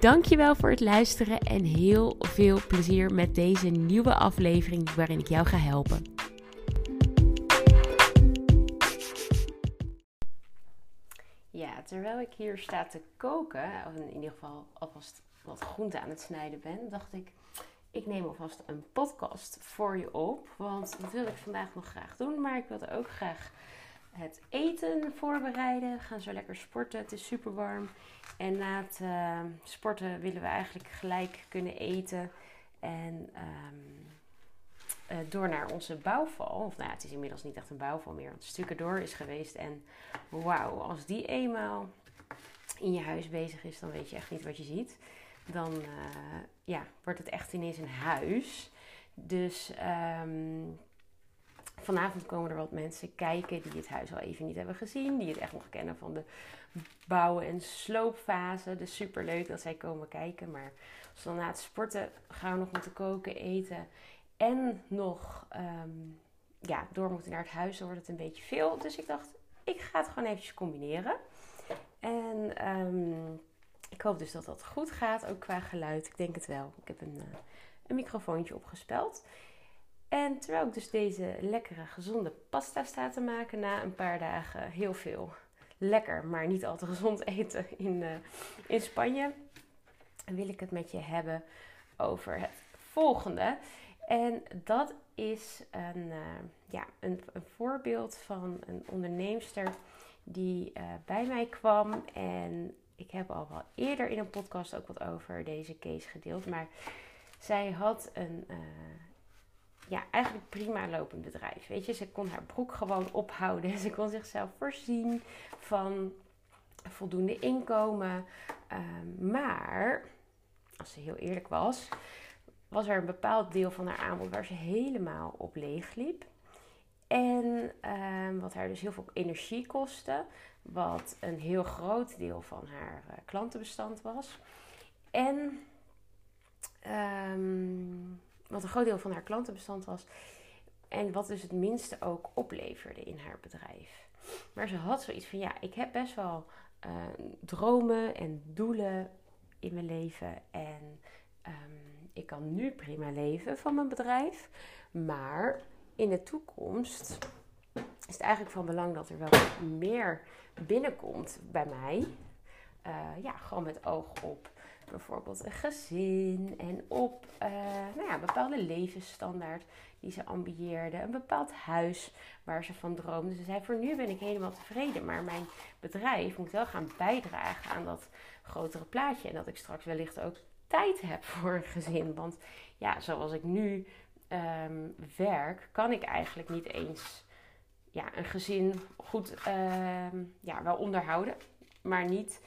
Dankjewel voor het luisteren en heel veel plezier met deze nieuwe aflevering waarin ik jou ga helpen. Ja, terwijl ik hier sta te koken, of in ieder geval alvast wat groente aan het snijden ben, dacht ik, ik neem alvast een podcast voor je op. Want dat wil ik vandaag nog graag doen, maar ik wilde ook graag het eten voorbereiden. Gaan zo lekker sporten, het is super warm. En na het uh, sporten willen we eigenlijk gelijk kunnen eten. En um, uh, door naar onze bouwval. Of nou het is inmiddels niet echt een bouwval meer. Want het stukken door is geweest. En wauw, als die eenmaal in je huis bezig is, dan weet je echt niet wat je ziet. Dan uh, ja, wordt het echt ineens een huis. Dus um, vanavond komen er wat mensen kijken die het huis al even niet hebben gezien. Die het echt nog kennen van de bouwen- en sloopfase. Dus super leuk dat zij komen kijken. Maar als dan na het sporten gaan we nog moeten koken, eten. En nog um, ja, door moeten naar het huis, dan wordt het een beetje veel. Dus ik dacht, ik ga het gewoon eventjes combineren. En um, ik hoop dus dat dat goed gaat, ook qua geluid. Ik denk het wel. Ik heb een, uh, een microfoontje opgespeld. En terwijl ik dus deze lekkere, gezonde pasta sta te maken na een paar dagen heel veel lekker, maar niet al te gezond eten in, uh, in Spanje, wil ik het met je hebben over het volgende. En dat is een, uh, ja, een, een, voorbeeld van een onderneemster die uh, bij mij kwam. En ik heb al wel eerder in een podcast ook wat over deze case gedeeld. Maar zij had een ja, eigenlijk prima lopend bedrijf. Weet je, ze kon haar broek gewoon ophouden. Ze kon zichzelf voorzien van voldoende inkomen. Um, maar, als ze heel eerlijk was, was er een bepaald deel van haar aanbod waar ze helemaal op leeg liep. En um, wat haar dus heel veel energie kostte. Wat een heel groot deel van haar uh, klantenbestand was. En um, wat een groot deel van haar klantenbestand was. En wat dus het minste ook opleverde in haar bedrijf. Maar ze had zoiets van: ja, ik heb best wel uh, dromen en doelen in mijn leven. En um, ik kan nu prima leven van mijn bedrijf. Maar in de toekomst is het eigenlijk van belang dat er wel meer binnenkomt bij mij. Uh, ja, gewoon met oog op bijvoorbeeld een gezin en op uh, nou ja, bepaalde levensstandaard die ze ambieerde, een bepaald huis waar ze van droomde. Ze zei: Voor nu ben ik helemaal tevreden, maar mijn bedrijf moet wel gaan bijdragen aan dat grotere plaatje en dat ik straks wellicht ook tijd heb voor een gezin. Want ja, zoals ik nu um, werk, kan ik eigenlijk niet eens ja, een gezin goed um, ja, wel onderhouden, maar niet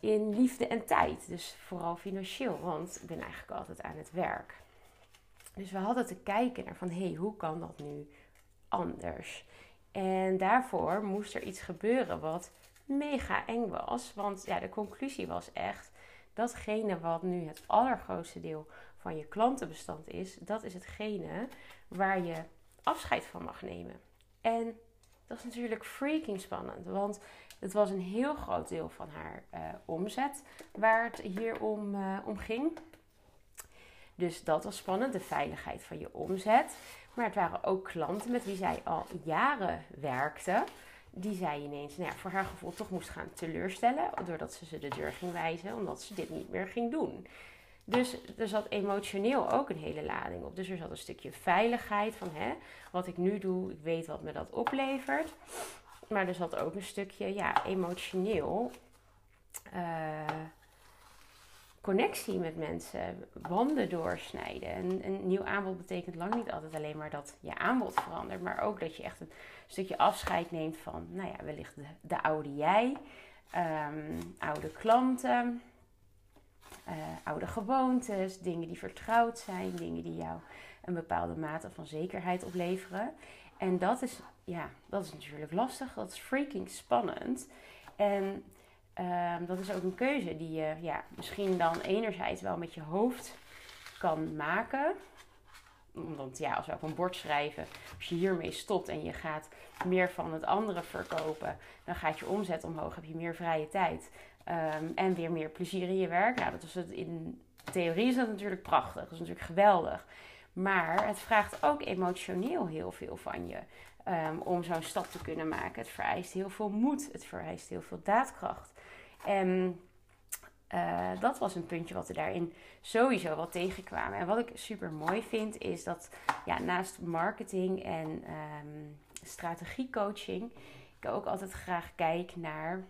in liefde en tijd. Dus vooral financieel, want ik ben eigenlijk altijd aan het werk. Dus we hadden te kijken naar van, hé, hey, hoe kan dat nu anders? En daarvoor moest er iets gebeuren wat mega eng was. Want ja, de conclusie was echt, datgene wat nu het allergrootste deel van je klantenbestand is, dat is hetgene waar je afscheid van mag nemen. En dat is natuurlijk freaking spannend, want het was een heel groot deel van haar uh, omzet waar het hier om, uh, om ging. Dus dat was spannend, de veiligheid van je omzet. Maar het waren ook klanten met wie zij al jaren werkte. Die zij ineens, nou ja, voor haar gevoel toch moest gaan teleurstellen. Doordat ze ze de deur ging wijzen, omdat ze dit niet meer ging doen. Dus er zat emotioneel ook een hele lading op. Dus er zat een stukje veiligheid van hè, wat ik nu doe, ik weet wat me dat oplevert. Maar er zat ook een stukje ja, emotioneel uh, connectie met mensen, wanden doorsnijden. En een nieuw aanbod betekent lang niet altijd alleen maar dat je aanbod verandert, maar ook dat je echt een stukje afscheid neemt van, nou ja, wellicht de, de oude jij, um, oude klanten, uh, oude gewoontes, dingen die vertrouwd zijn, dingen die jou een bepaalde mate van zekerheid opleveren. En dat is, ja, dat is natuurlijk lastig. Dat is freaking spannend. En ehm, dat is ook een keuze die je ja, misschien dan enerzijds wel met je hoofd kan maken. Want ja, als we op een bord schrijven, als je hiermee stopt en je gaat meer van het andere verkopen, dan gaat je omzet omhoog, heb je meer vrije tijd ehm, en weer meer plezier in je werk. Nou, dat is het in theorie is dat natuurlijk prachtig, dat is natuurlijk geweldig. Maar het vraagt ook emotioneel heel veel van je um, om zo'n stap te kunnen maken. Het vereist heel veel moed, het vereist heel veel daadkracht. En uh, dat was een puntje wat er daarin sowieso wel tegenkwamen. En wat ik super mooi vind, is dat ja, naast marketing en um, strategiecoaching, ik ook altijd graag kijk naar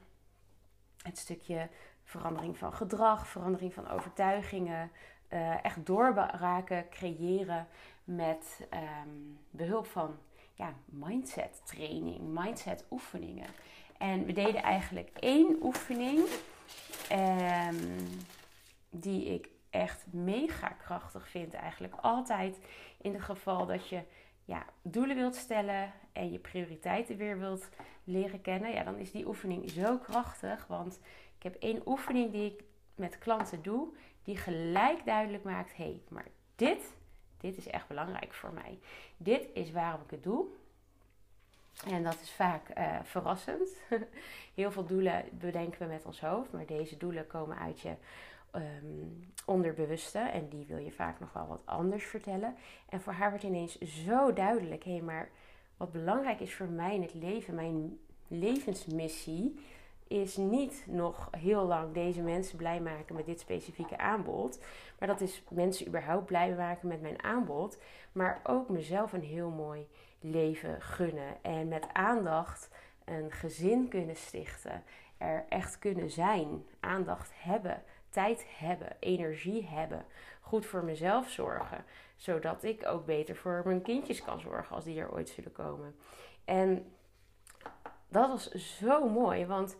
het stukje verandering van gedrag, verandering van overtuigingen, uh, echt doorbraken creëren met um, behulp van ja, mindset training, mindset oefeningen. En we deden eigenlijk één oefening um, die ik echt mega krachtig vind. Eigenlijk altijd in het geval dat je ja, doelen wilt stellen en je prioriteiten weer wilt leren kennen. Ja, dan is die oefening zo krachtig. Want heb één oefening die ik met klanten doe die gelijk duidelijk maakt: hé, hey, maar dit, dit is echt belangrijk voor mij. Dit is waarom ik het doe. En dat is vaak uh, verrassend. Heel veel doelen bedenken we met ons hoofd, maar deze doelen komen uit je um, onderbewuste en die wil je vaak nog wel wat anders vertellen. En voor haar wordt ineens zo duidelijk: hé, hey, maar wat belangrijk is voor mij in het leven, mijn levensmissie, is niet nog heel lang deze mensen blij maken met dit specifieke aanbod. Maar dat is mensen überhaupt blij maken met mijn aanbod. Maar ook mezelf een heel mooi leven gunnen. En met aandacht een gezin kunnen stichten. Er echt kunnen zijn. Aandacht hebben. Tijd hebben. Energie hebben. Goed voor mezelf zorgen. Zodat ik ook beter voor mijn kindjes kan zorgen als die er ooit zullen komen. En dat was zo mooi. Want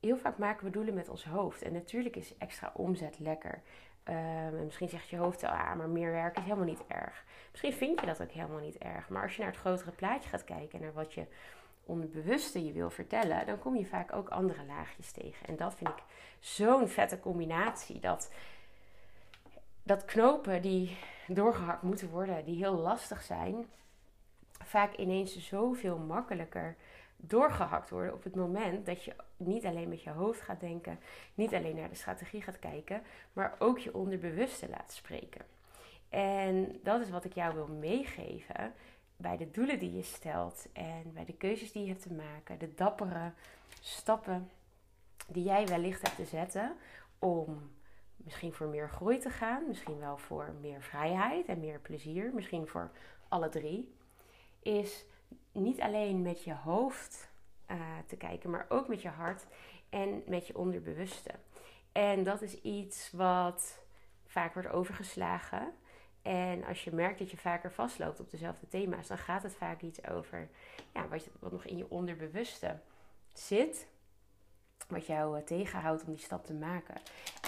heel vaak maken we doelen met ons hoofd. En natuurlijk is extra omzet lekker. En misschien zegt je hoofd, ah, maar meer werk is helemaal niet erg. Misschien vind je dat ook helemaal niet erg. Maar als je naar het grotere plaatje gaat kijken, naar wat je onderbewuste je wil vertellen, dan kom je vaak ook andere laagjes tegen. En dat vind ik zo'n vette combinatie. Dat, dat knopen die doorgehakt moeten worden, die heel lastig zijn, vaak ineens zoveel makkelijker doorgehakt worden op het moment dat je niet alleen met je hoofd gaat denken, niet alleen naar de strategie gaat kijken, maar ook je onderbewuste laat spreken. En dat is wat ik jou wil meegeven bij de doelen die je stelt en bij de keuzes die je hebt te maken, de dappere stappen die jij wellicht hebt te zetten om misschien voor meer groei te gaan, misschien wel voor meer vrijheid en meer plezier, misschien voor alle drie, is niet alleen met je hoofd uh, te kijken, maar ook met je hart en met je onderbewuste. En dat is iets wat vaak wordt overgeslagen. En als je merkt dat je vaker vastloopt op dezelfde thema's, dan gaat het vaak iets over ja, wat, wat nog in je onderbewuste zit. Wat jou uh, tegenhoudt om die stap te maken.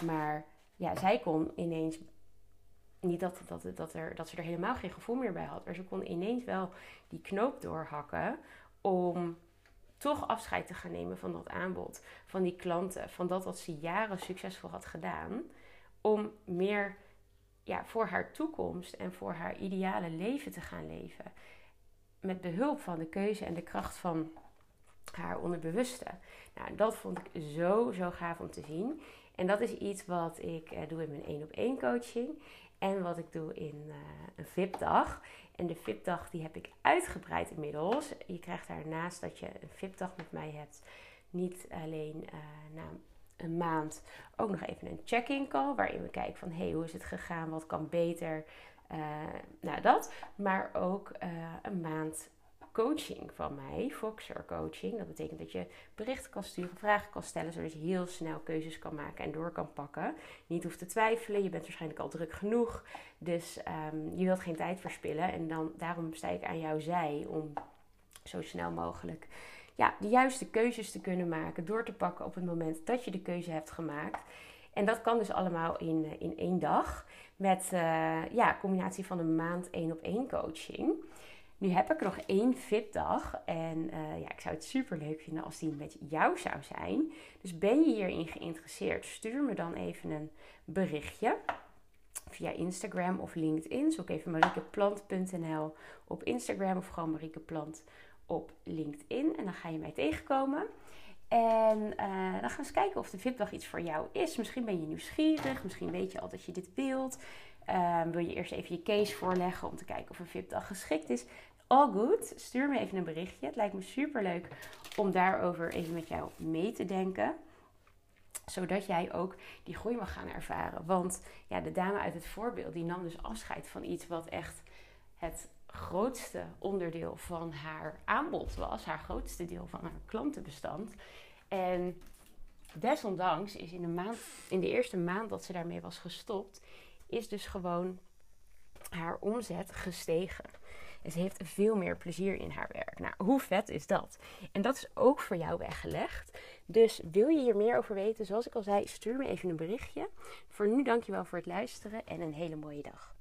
Maar ja, zij kon ineens niet dat, dat, dat, er, dat ze er helemaal geen gevoel meer bij had. Maar ze kon ineens wel die knoop doorhakken om toch afscheid te gaan nemen van dat aanbod. Van die klanten. Van dat wat ze jaren succesvol had gedaan. Om meer ja, voor haar toekomst en voor haar ideale leven te gaan leven. Met behulp van de keuze en de kracht van haar onderbewuste. Nou, dat vond ik zo, zo gaaf om te zien. En dat is iets wat ik eh, doe in mijn één op één coaching. En wat ik doe in uh, een VIP-dag. En de VIP-dag die heb ik uitgebreid inmiddels. Je krijgt daarnaast dat je een VIP-dag met mij hebt. Niet alleen uh, na een maand ook nog even een check-in call. Waarin we kijken van hey, hoe is het gegaan? Wat kan beter? Uh, nou dat. Maar ook een maand coaching van mij, Foxer coaching. Dat betekent dat je berichten kan sturen, vragen kan stellen, zodat je heel snel keuzes kan maken en door kan pakken. Niet hoeft te twijfelen, je bent waarschijnlijk al druk genoeg. Dus um, je wilt geen tijd verspillen. En dan, daarom sta ik aan jouw zij om zo snel mogelijk ja, de juiste keuzes te kunnen maken, door te pakken op het moment dat je de keuze hebt gemaakt. En dat kan dus allemaal in, eh, in één dag. met uh, ja, combinatie van een maand één op één coaching. Nu heb ik nog één fitdag en uh, ja, ik zou het super leuk vinden als die met jou zou zijn. Dus ben je hierin geïnteresseerd, stuur me dan even een berichtje via Instagram of LinkedIn. Zoek even mariekeplant.nl op Instagram of gewoon mariekeplant op LinkedIn. En dan ga je mij tegenkomen. En uh, dan gaan we eens kijken of de VIP-dag iets voor jou is. Misschien ben je nieuwsgierig, misschien weet je al dat je dit wilt. Uh, wil je eerst even je case voorleggen om te kijken of een VIP-dag geschikt is. All good. Stuur me even een berichtje. Het lijkt me super leuk om daarover even met jou mee te denken zodat jij ook die groei mag gaan ervaren. Want ja, de dame uit het voorbeeld die nam dus afscheid van iets wat echt het grootste onderdeel van haar aanbod was, haar grootste deel van haar klantenbestand. En desondanks is in maand, in de eerste maand dat ze daarmee was gestopt, is dus gewoon haar omzet gestegen. En ze heeft veel meer plezier in haar werk. Nou, hoe vet is dat? En dat is ook voor jou weggelegd. Dus wil je hier meer over weten, zoals ik al zei, stuur me even een berichtje. Voor nu dankjewel voor het luisteren en een hele mooie dag.